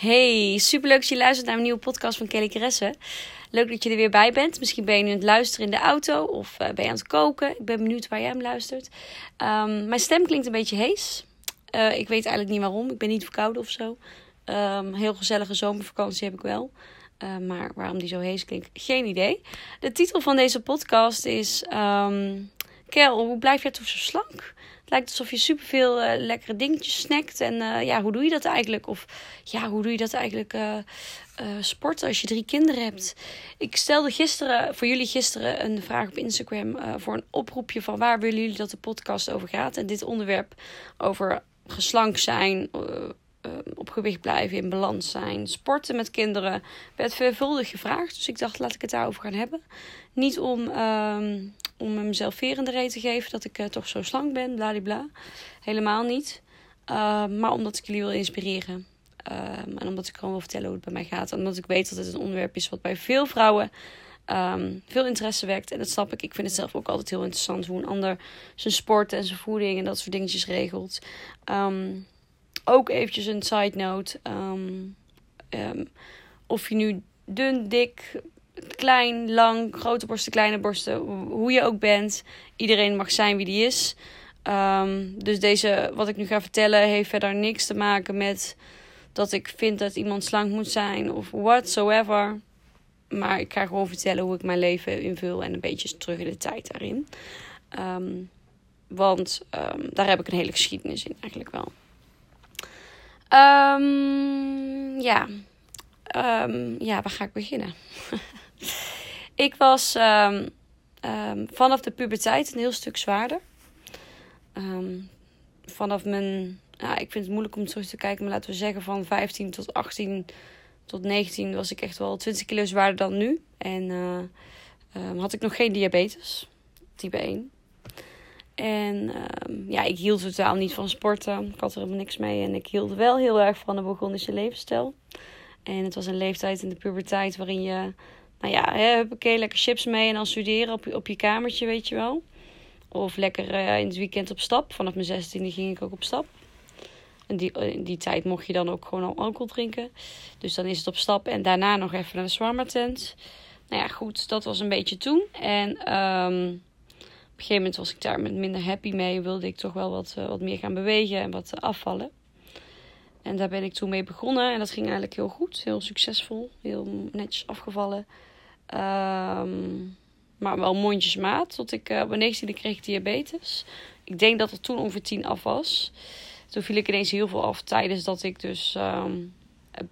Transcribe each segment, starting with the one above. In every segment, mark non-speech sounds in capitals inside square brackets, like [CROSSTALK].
Hey, superleuk dat je luistert naar een nieuwe podcast van Kelly Kresse. Leuk dat je er weer bij bent. Misschien ben je nu aan het luisteren in de auto of uh, ben je aan het koken. Ik ben benieuwd waar jij hem luistert. Um, mijn stem klinkt een beetje hees. Uh, ik weet eigenlijk niet waarom. Ik ben niet verkouden of zo. Um, heel gezellige zomervakantie heb ik wel. Uh, maar waarom die zo hees klinkt, geen idee. De titel van deze podcast is... Um, Kel, hoe blijf jij toch zo slank? Lijkt alsof je superveel uh, lekkere dingetjes snackt. En uh, ja, hoe doe je dat eigenlijk? Of ja, hoe doe je dat eigenlijk uh, sporten als je drie kinderen hebt? Ik stelde gisteren, voor jullie gisteren, een vraag op Instagram voor een oproepje van waar willen jullie dat de podcast over gaat? En dit onderwerp over geslank zijn, op gewicht blijven, in balans zijn, sporten met kinderen, werd veelvuldig gevraagd. Dus ik dacht, laat ik het daarover gaan hebben. Niet om, um, om mezelf veer reet te geven dat ik uh, toch zo slank ben, bladibla. Helemaal niet. Uh, maar omdat ik jullie wil inspireren. Uh, en omdat ik gewoon wil vertellen hoe het bij mij gaat. En omdat ik weet dat het een onderwerp is wat bij veel vrouwen um, veel interesse wekt. En dat snap ik. Ik vind het zelf ook altijd heel interessant hoe een ander zijn sport en zijn voeding en dat soort dingetjes regelt. Um, ook eventjes een side note. Of je nu dun, dik, klein, lang, grote borsten, kleine borsten, hoe je ook bent. Iedereen mag zijn wie die is. Um, dus deze, wat ik nu ga vertellen, heeft verder niks te maken met dat ik vind dat iemand slank moet zijn of whatsoever. Maar ik ga gewoon vertellen hoe ik mijn leven invul en een beetje terug in de tijd daarin. Um, want um, daar heb ik een hele geschiedenis in eigenlijk wel. Ja. Ja, waar ga ik beginnen? [LAUGHS] ik was um, vanaf de puberteit een heel stuk zwaarder. vanaf mijn. Ja, ik vind het moeilijk om terug te kijken, maar laten we zeggen van 15 tot 18 tot 19 was ik echt wel 20 kilo zwaarder dan nu. En uh, had ik nog geen diabetes, type 1. En ja, ik hield totaal niet van sporten. Ik had er helemaal niks mee. En ik hield wel heel erg van de Burgondische levensstijl. En het was een leeftijd in de puberteit waarin je... Nou ja, huppakee, lekker chips mee en dan studeren op je, op je kamertje, weet je wel. Of lekker uh, in het weekend op stap. Vanaf mijn zestiende ging ik ook op stap. En die, in die tijd mocht je dan ook gewoon al alcohol drinken. Dus dan is het op stap en daarna nog even naar de swarma tent. Nou ja, goed, dat was een beetje toen. En... Um, een gegeven moment was ik daar met minder happy mee. Wilde ik toch wel wat, uh, wat meer gaan bewegen en wat afvallen. En daar ben ik toen mee begonnen. En dat ging eigenlijk heel goed. Heel succesvol. Heel netjes afgevallen. Um, maar wel mondjesmaat. Tot ik uh, op mijn 19e kreeg ik diabetes. Ik denk dat er toen ongeveer 10 af was. Toen viel ik ineens heel veel af. Tijdens dat ik dus um,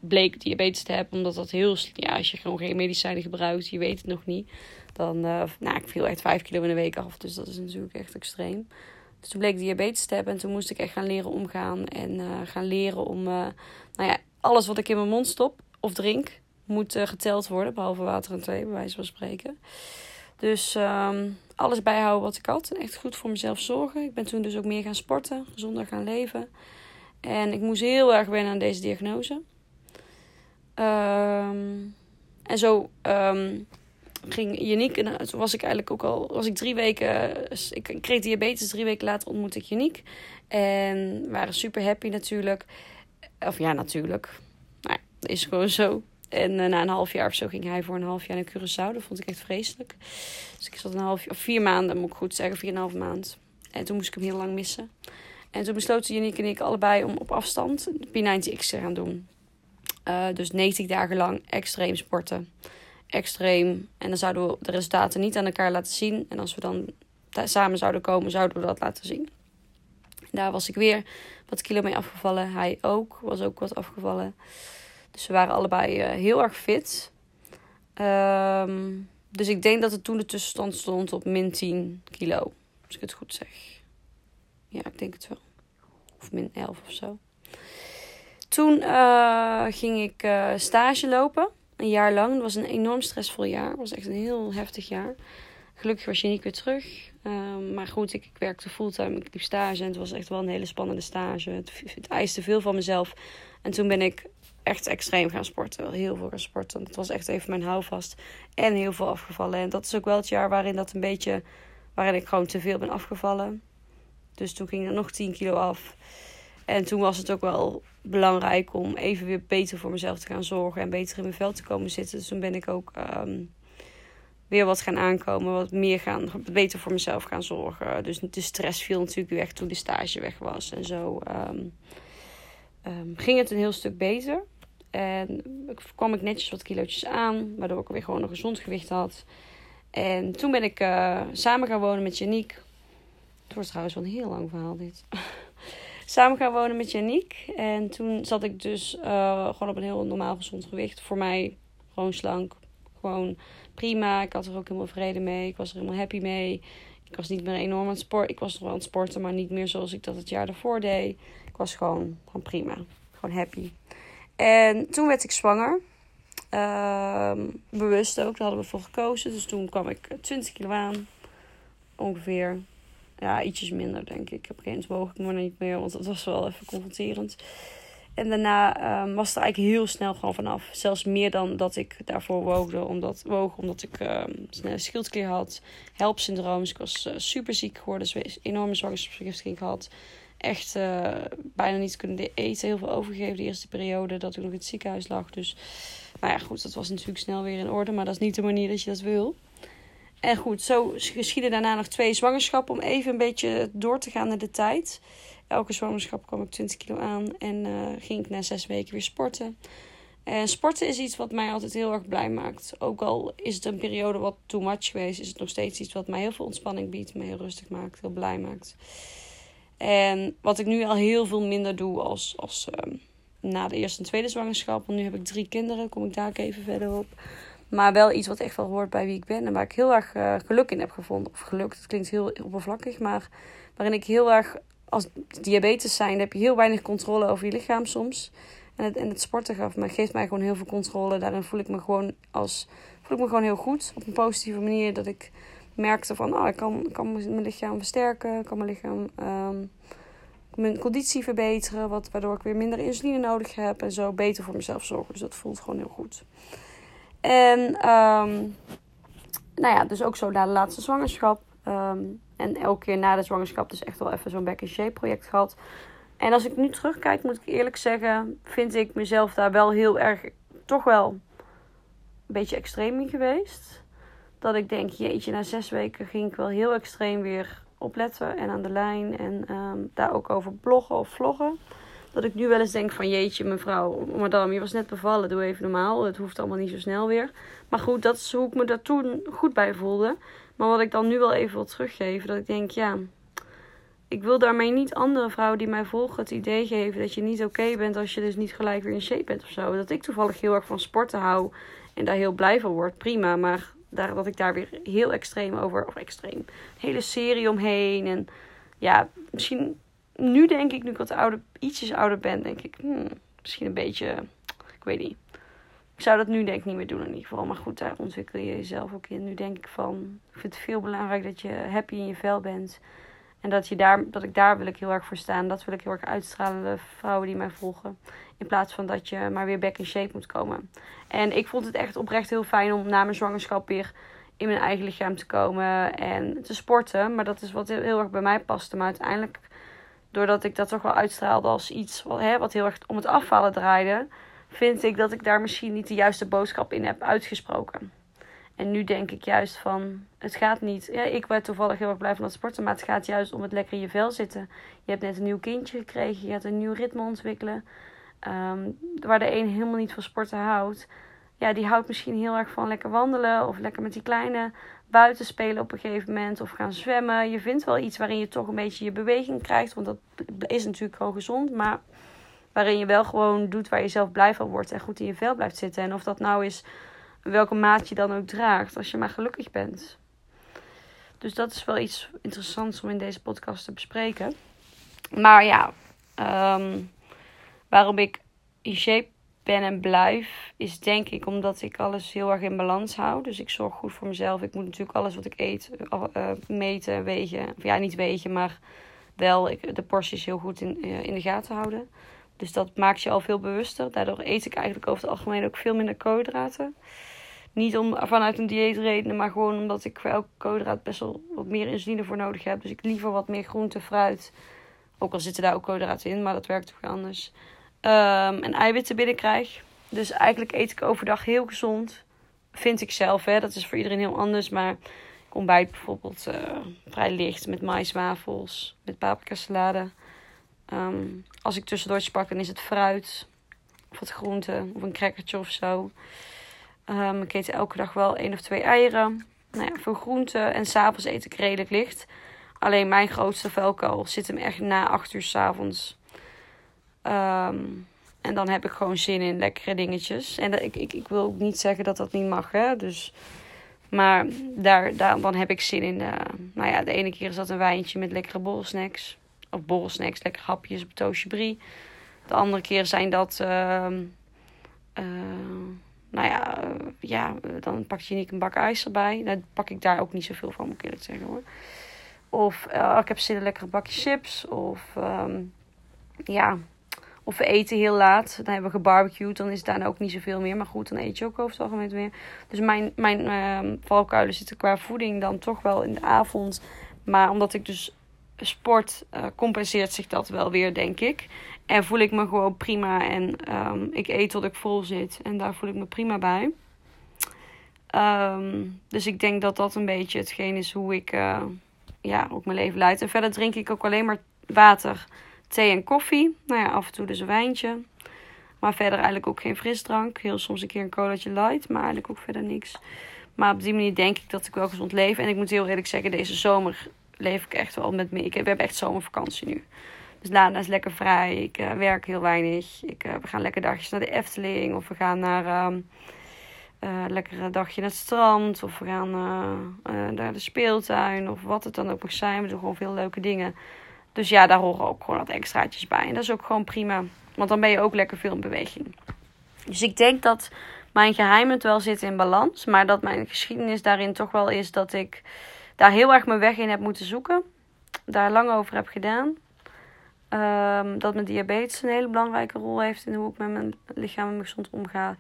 bleek diabetes te hebben. Omdat dat heel... Ja, als je gewoon geen medicijnen gebruikt. Je weet het nog niet dan, uh, nou, ik viel echt 5 kilo in de week af. Dus dat is natuurlijk echt extreem. Dus toen bleek ik diabetes te hebben. En toen moest ik echt gaan leren omgaan. En uh, gaan leren om, nou ja, alles wat ik in mijn mond stop of drink, moet geteld worden. Behalve water en thee, bij wijze van spreken. Dus um, alles bijhouden wat ik had. En echt goed voor mezelf zorgen. Ik ben toen dus ook meer gaan sporten, gezonder gaan leven. En ik moest heel erg wennen aan deze diagnose. Um, en zo um, ging Janiek, en toen was ik eigenlijk ook al, was ik drie weken, ik kreeg diabetes, drie weken later ontmoette ik Janiek. En waren super happy natuurlijk. Of ja, natuurlijk. Nou, dat is gewoon zo. En uh, na een half jaar of zo ging hij voor een half jaar naar Curaçao. Dat vond ik echt vreselijk. Dus ik zat een half of vier maanden, moet ik goed zeggen, vier en een half maand. En toen moest ik hem heel lang missen. En toen besloten Janiek en ik allebei om op afstand P90X te gaan doen. Uh, dus 90 dagen lang extreem sporten extreem. En dan zouden we de resultaten niet aan elkaar laten zien. En als we dan samen zouden komen, zouden we dat laten zien. Daar was ik weer wat kilo mee afgevallen. Hij ook, was ook wat afgevallen. We waren allebei uh, heel erg fit. Um, dus ik denk dat het toen de tussenstand stond op min 10 kilo. Als ik het goed zeg. Ja, ik denk het wel. Of min 11 of zo. Toen uh, ging ik uh, stage lopen een jaar lang. Het was een enorm stressvol jaar. Het was echt een heel heftig jaar. Gelukkig was je niet weer terug. Um, maar goed, ik, ik, werkte fulltime. Ik liep stage en het was echt wel een hele spannende stage. Het, het eiste veel van mezelf. En toen ben ik echt extreem gaan sporten. Wel heel veel gaan sporten. Het was echt even mijn houvast. En heel veel afgevallen. En dat is ook wel het jaar waarin dat een beetje... Waarin ik gewoon te veel ben afgevallen. Dus toen ging er nog 10 kilo af. En toen was het ook wel belangrijk om even weer beter voor mezelf te gaan zorgen en beter in mijn vel te komen zitten. Dus toen ben ik ook ehm, weer wat gaan aankomen, wat meer gaan, beter voor mezelf gaan zorgen. Dus de stress viel natuurlijk weg toen de stage weg was en zo. Ehm, ehm, ging het een heel stuk beter. En kwam ik netjes wat kilootjes aan, waardoor ik weer gewoon een gezond gewicht had. En toen ben ik uh, samen gaan wonen met Janiek. Het wordt trouwens wel een heel lang verhaal dit. [LAUGHS] samen gaan wonen met Janiek. En toen zat ik dus uh, gewoon op een heel normaal gezond gewicht. Voor mij gewoon slank. Gewoon prima. Ik had er ook helemaal vrede mee. Ik was er helemaal happy mee. Ik was niet meer enorm aan het sporten. Ik was nog wel aan het sporten, maar niet meer zoals ik dat het jaar daarvoor deed. Ik was gewoon, gewoon prima. Gewoon happy. En toen werd ik zwanger. Uh, bewust ook, daar hadden we voor gekozen. Dus toen kwam ik 20 kilo aan. Ongeveer. Ja, ietsjes minder denk ik. Op een gegeven moment woog ik maar niet meer, want dat was wel even confronterend. En daarna um, was het eigenlijk heel snel gewoon vanaf. Zelfs meer dan dat ik daarvoor woogde. Omdat, woog, omdat ik um, schildklier had. Helpsyndroom. Dus ik was uh, super ziek geworden. Dus enorme zwangerschapsvergiftiging gehad. Echt uh, bijna niet kunnen eten. Heel veel overgegeven de eerste periode dat ik nog in het ziekenhuis lag. Dus, maar ja, goed, dat was natuurlijk snel weer in orde. Maar dat is niet de manier dat je dat wil. En goed, zo geschieden daarna nog twee zwangerschappen om even een beetje door te gaan naar de tijd. Elke zwangerschap kwam ik 20 kilo aan en uh, ging ik na zes weken weer sporten. En sporten is iets wat mij altijd heel erg blij maakt. Ook al is het een periode wat too much geweest, is het nog steeds iets wat mij heel veel ontspanning biedt, me heel rustig maakt, heel blij maakt. En wat ik nu al heel veel minder doe als, als uh, na de eerste en tweede zwangerschap. Want nu heb ik drie kinderen, kom ik daar ook even verder op. Maar wel iets wat echt wel hoort bij wie ik ben. En waar ik heel erg uh, geluk in heb gevonden. Of geluk, dat klinkt heel oppervlakkig. Maar waarin ik heel erg, als diabetes zijn, heb je heel weinig controle over je lichaam soms. En het, en het sporten gaf, maar geeft mij gewoon heel veel controle. Daarin voel ik me gewoon als voel ik me gewoon heel goed. Op een positieve manier. Dat ik merkte van, oh, ik kan, kan mijn lichaam versterken. Kan mijn lichaam, um, mijn conditie verbeteren. Wat, waardoor ik weer minder insuline nodig heb. En zo beter voor mezelf zorgen. Dus dat voelt gewoon heel goed. En um, nou ja, dus ook zo na de laatste zwangerschap. Um, en elke keer na de zwangerschap dus echt wel even zo'n back in shape project gehad. En als ik nu terugkijk, moet ik eerlijk zeggen, vind ik mezelf daar wel heel erg, toch wel een beetje extreem in geweest. Dat ik denk, jeetje, na zes weken ging ik wel heel extreem weer opletten en aan de lijn. En um, daar ook over bloggen of vloggen. Dat ik nu wel eens denk van jeetje mevrouw, madame, je was net bevallen, doe even normaal. Het hoeft allemaal niet zo snel weer. Maar goed, dat is hoe ik me daar toen goed bij voelde. Maar wat ik dan nu wel even wil teruggeven, dat ik denk ja, ik wil daarmee niet andere vrouwen die mij volgen het idee geven dat je niet oké bent als je dus niet gelijk weer in shape bent of zo. Dat ik toevallig heel erg van sporten hou en daar heel blij van word, prima. Maar daar, dat ik daar weer heel extreem over, of extreem, een hele serie omheen. En ja, misschien nu denk ik, nu ik wat ouder, ietsjes ouder ben, denk ik, hmm, misschien een beetje, ik weet niet. Ik zou dat nu denk ik niet meer doen in ieder geval. Maar goed, daar ontwikkel je jezelf ook in. Nu denk ik van, ik vind het veel belangrijk dat je happy in je vel bent. En dat, je daar, dat ik daar wil ik heel erg voor staan. Dat wil ik heel erg uitstralen, de vrouwen die mij volgen. In plaats van dat je maar weer back in shape moet komen. En ik vond het echt oprecht heel fijn om na mijn zwangerschap weer in mijn eigen lichaam te komen en te sporten. Maar dat is wat heel, heel erg bij mij paste. Maar uiteindelijk doordat ik dat toch wel uitstraalde als iets wat, hè, wat heel erg om het afvallen draaide, vind ik dat ik daar misschien niet de juiste boodschap in heb uitgesproken. En nu denk ik juist van, het gaat niet. Ja, ik werd toevallig heel erg blij van dat sporten, maar het gaat juist om het lekker in je vel zitten. Je hebt net een nieuw kindje gekregen, je gaat een nieuw ritme ontwikkelen. Um, waar de een helemaal niet van sporten houdt. Ja, die houdt misschien heel erg van lekker wandelen of lekker met die kleine buiten spelen op een gegeven moment of gaan zwemmen. Je vindt wel iets waarin je toch een beetje je beweging krijgt, want dat is natuurlijk gewoon gezond, maar waarin je wel gewoon doet waar je zelf blij van wordt en goed in je vel blijft zitten. En of dat nou is welke maat je dan ook draagt, als je maar gelukkig bent. Dus dat is wel iets interessants om in deze podcast te bespreken. Maar ja, um, waarom ik in shape ben en blijf, is denk ik omdat ik alles heel erg in balans hou. Dus ik zorg goed voor mezelf. Ik moet natuurlijk alles wat ik eet uh, meten, wegen. Of ja, niet wegen, maar wel ik, de porties heel goed in, uh, in de gaten houden. Dus dat maakt je al veel bewuster. Daardoor eet ik eigenlijk over het algemeen ook veel minder koolhydraten. Niet om, vanuit een dieetreden, maar gewoon omdat ik voor elke koolhydraat best wel wat meer insuline voor nodig heb. Dus ik liever wat meer groente, fruit Ook al zitten daar ook koolhydraten in, maar dat werkt toch anders. Um, en eiwitten binnenkrijg. Dus eigenlijk eet ik overdag heel gezond. Vind ik zelf, hè. Dat is voor iedereen heel anders. Maar ik ontbijt bijvoorbeeld uh, vrij licht met maiswafels, met paprika salade. Um, als ik tussendoortje pak, dan is het fruit. Of wat groente, of een crackertje of zo. Um, ik eet elke dag wel één of twee eieren. Nou ja, veel groenten. En s'avonds eet ik redelijk licht. Alleen mijn grootste velkuil zit hem echt na 8 uur s'avonds. Um, en dan heb ik gewoon zin in lekkere dingetjes. En ik, ik, ik wil ook niet zeggen dat dat niet mag, hè. Dus, maar daar, daar, dan heb ik zin in. Uh, nou ja, de ene keer is dat een wijntje met lekkere borrelsnacks. Of borrelsnacks, lekkere hapjes op toastje brie. De andere keer zijn dat... Uh, uh, nou ja, ja, dan pak je niet een bak ijs erbij. Dan pak ik daar ook niet zoveel van, moet ik eerlijk zeggen hoor. Of ik heb zin in lekkere bakje chips. Of um, ja, of we eten heel laat. Dan hebben we gebarbecued. Dan is daar ook niet zoveel meer. Maar goed, dan eet je ook over het algemeen meer. Dus mijn, mijn uh, valkuilen zitten qua voeding dan toch wel in de avond. Maar omdat ik dus sport, uh, compenseert zich dat wel weer, denk ik. En voel ik me gewoon prima. En um, ik eet tot ik vol zit. En daar voel ik me prima bij. Um, dus ik denk dat dat een beetje hetgeen is hoe ik uh, ja, ook mijn leven leid. En verder drink ik ook alleen maar water thee en koffie. Nou ja, af en toe dus een wijntje. Maar verder eigenlijk ook geen frisdrank. Heel soms een keer een colaatje light, maar eigenlijk ook verder niks. Maar op die manier denk ik dat ik wel gezond leef. En ik moet heel eerlijk zeggen, deze zomer leef ik echt wel met me. Ik, we hebben echt zomervakantie nu. Dus Lana is lekker vrij. Ik uh, werk heel weinig. Ik, uh, we gaan lekker dagjes naar de Efteling. Of we gaan naar uh, uh, lekker een dagje naar het strand. Of we gaan naar de speeltuin. Of wat het dan ook mag zijn. We doen gewoon veel leuke dingen. Dus ja, daar horen ook gewoon wat extraatjes bij. En dat is ook gewoon prima. Want dan ben je ook lekker veel in beweging. Dus ik denk dat mijn geheim het wel zit in balans. Maar dat mijn geschiedenis daarin toch wel is dat ik daar heel erg mijn weg in heb moeten zoeken. Daar lang over heb gedaan. Um, dat mijn diabetes een hele belangrijke rol heeft in hoe ik met mijn lichaam en mijn gezond omga.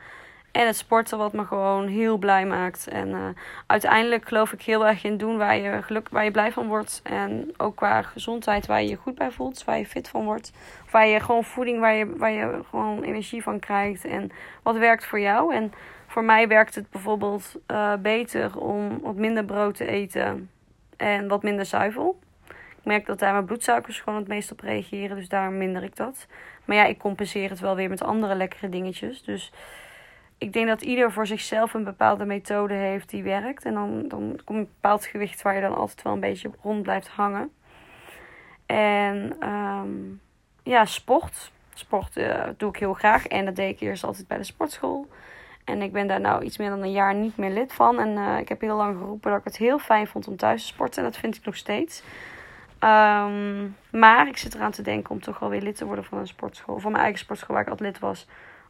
En het sporten wat me gewoon heel blij maakt. En uh, uiteindelijk geloof ik heel erg in doen waar je, geluk, waar je blij van wordt. En ook qua gezondheid waar je je goed bij voelt. Waar je fit van wordt. Waar je gewoon voeding waar je, waar je gewoon energie van krijgt. En wat werkt voor jou. En voor mij werkt het bijvoorbeeld uh, beter om wat minder brood te eten. En wat minder zuivel. Ik merk dat daar mijn bloedsuikers gewoon het meest op reageren. Dus daar minder ik dat. Maar ja, ik compenseer het wel weer met andere lekkere dingetjes. Dus ik denk dat ieder voor zichzelf een bepaalde methode heeft die werkt. En dan, dan komt een bepaald gewicht waar je dan altijd wel een beetje rond blijft hangen. En um, ja, sport. Sport uh, doe ik heel graag. En dat deed ik eerst altijd bij de sportschool. En ik ben daar nou iets meer dan een jaar niet meer lid van. En uh, ik heb heel lang geroepen dat ik het heel fijn vond om thuis te sporten. En dat vind ik nog steeds. Um, maar ik zit eraan te denken om toch wel weer lid te worden van een sportschool. Van mijn eigen sportschool waar ik altijd lid was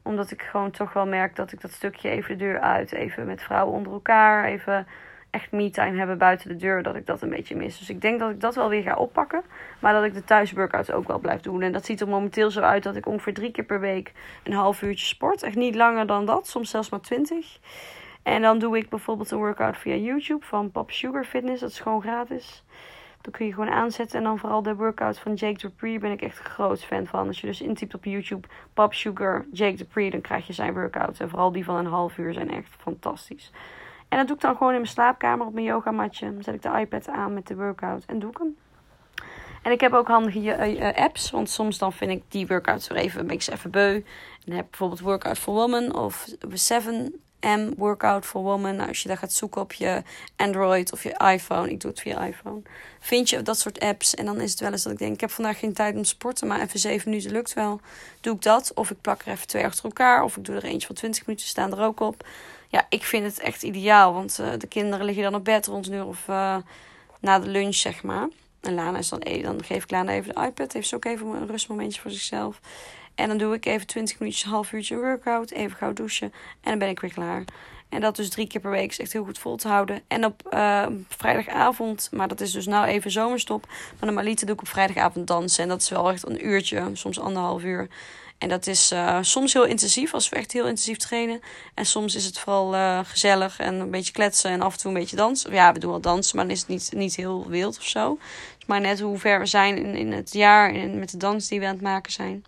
omdat ik gewoon toch wel merk dat ik dat stukje even de deur uit, even met vrouwen onder elkaar, even echt me-time hebben buiten de deur, dat ik dat een beetje mis. Dus ik denk dat ik dat wel weer ga oppakken. Maar dat ik de thuisworkouts ook wel blijf doen. En dat ziet er momenteel zo uit dat ik ongeveer drie keer per week een half uurtje sport. Echt niet langer dan dat, soms zelfs maar twintig. En dan doe ik bijvoorbeeld een workout via YouTube van Pop Sugar Fitness. Dat is gewoon gratis. Dan kun je gewoon aanzetten. En dan vooral de workout van Jake Dupree ben ik echt een groot fan van. Als je dus intypt op YouTube Pop Sugar Jake Dupree, dan krijg je zijn workout. En vooral die van een half uur zijn echt fantastisch. En dat doe ik dan gewoon in mijn slaapkamer op mijn yogamatje. Dan zet ik de iPad aan met de workout en doe ik hem. En ik heb ook handige uh, apps. Want soms dan vind ik die workouts weer even, ben ik ze even beu. Dan heb ik bijvoorbeeld Workout for Woman of Seven M Workout for Woman. Nou, als je daar gaat zoeken op je Android of je iPhone, ik doe het via iPhone, vind je dat soort apps. En dan is het wel eens dat ik denk: ik heb vandaag geen tijd om te sporten, maar even 7 minuten lukt wel. Doe ik dat? Of ik plak er even twee achter elkaar, of ik doe er eentje van 20 minuten, staan er ook op. Ja, ik vind het echt ideaal, want uh, de kinderen liggen dan op bed rond een uur of uh, na de lunch, zeg maar. En Lana is dan, dan geef ik Lana even de iPad, heeft ze ook even een rustmomentje voor zichzelf. En dan doe ik even 20 minuutjes, een half uurtje workout. Even gauw douchen. En dan ben ik weer klaar. En dat dus drie keer per week is echt heel goed vol te houden. En op uh, vrijdagavond, maar dat is dus nou even zomerstop. Maar normaliter doe ik op vrijdagavond dansen. En dat is wel echt een uurtje, soms anderhalf uur. En dat is uh, soms heel intensief, als we echt heel intensief trainen. En soms is het vooral uh, gezellig en een beetje kletsen en af en toe een beetje dansen. Ja, we doen wel dansen, maar dan is het niet, niet heel wild of zo maar net hoe ver we zijn in, in het jaar en met de dans die we aan het maken zijn.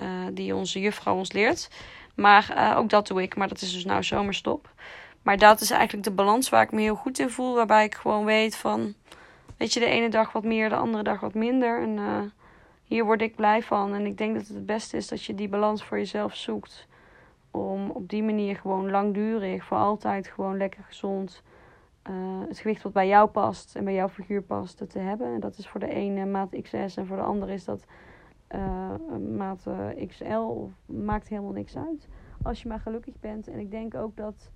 Uh, die onze juffrouw ons leert. Maar uh, ook dat doe ik, maar dat is dus nou zomerstop. Maar dat is eigenlijk de balans waar ik me heel goed in voel. Waarbij ik gewoon weet van, weet je, de ene dag wat meer, de andere dag wat minder. En uh, hier word ik blij van. En ik denk dat het het beste is dat je die balans voor jezelf zoekt. Om op die manier gewoon langdurig, voor altijd gewoon lekker gezond het gewicht wat bij jou past en bij jouw figuur past te hebben. En dat is voor de ene maat XS en voor de andere is dat maat XL. Of maakt helemaal niks uit. Als je maar gelukkig bent. En ik denk ook dat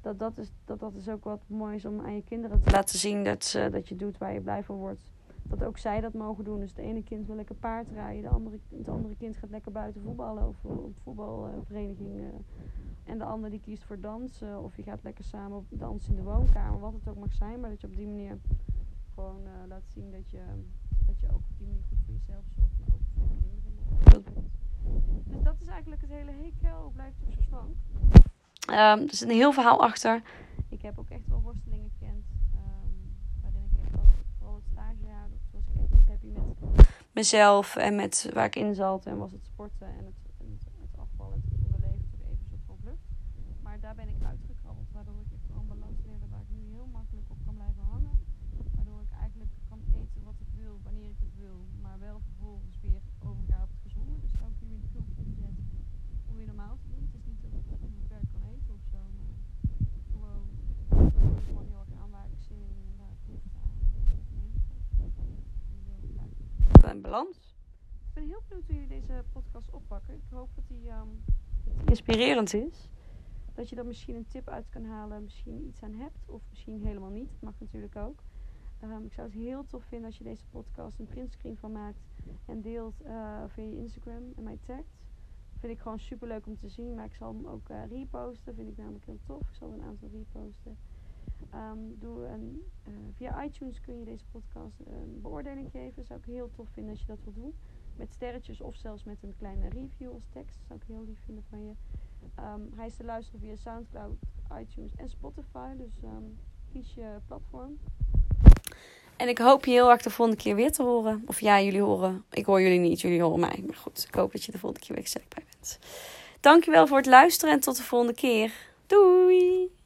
dat, dat, is, dat dat is ook wat moois om aan je kinderen te laten zien dat, ze, dat je doet waar je blij van wordt. Dat ook zij dat mogen doen. Dus het ene kind wil lekker paard rijden, de andere, het andere kind gaat lekker buiten voetballen of op voetbalvereniging. En de ander die kiest voor dansen. Of je gaat lekker samen dansen in de woonkamer. Wat het ook mag zijn. Maar dat je op die manier gewoon laat zien dat je, dat je ook op die manier goed voor jezelf zorgt. Maar ook voor je kinderen. Dus dat is eigenlijk het hele hekel. Blijft toch zo slank. Um, er zit een heel verhaal achter. Ik heb ook echt wel worstelingen gekend. Um, waarin ik echt wel, vooral het stagejaar, was ik echt niet happy met mezelf en met waar ik in zat. En was het sporten en het daar ben ik uitgekrabbeld, waardoor ik echt een balans leerde waar ik nu heel makkelijk op kan blijven hangen. Waardoor ik eigenlijk kan eten wat ik wil, wanneer ik het wil, maar wel vervolgens weer overga op het gezonde. Dus elke keer weer de knop omzet om weer normaal te doen. Het is niet dat ik niet beperkt kan eten of zo, maar gewoon, gewoon heel erg aan waar ik zin in en waar ik behoefte aan Balans. Ik ben heel benieuwd hoe jullie deze podcast oppakken. Ik hoop dat die inspirerend is dat je er misschien een tip uit kan halen, misschien iets aan hebt of misschien helemaal niet. Dat mag natuurlijk ook. Um, ik zou het heel tof vinden als je deze podcast een printscreen van maakt en deelt uh, via je Instagram en mij tagt. Vind ik gewoon super leuk om te zien, maar ik zal hem ook uh, reposten. Vind ik namelijk heel tof. Ik zal een aantal reposten. Um, een, uh, via iTunes kun je deze podcast een beoordeling geven. Zou ik heel tof vinden als je dat wil doen. Met sterretjes of zelfs met een kleine review als tekst. Zou ik heel lief vinden van je. Um, hij is te luisteren via Soundcloud, iTunes en Spotify. Dus kies je platform. En ik hoop je heel erg de volgende keer weer te horen. Of ja, jullie horen. Ik hoor jullie niet, jullie horen mij. Maar goed, ik hoop dat je de volgende keer weer gezellig bij bent. Dankjewel voor het luisteren en tot de volgende keer. Doei!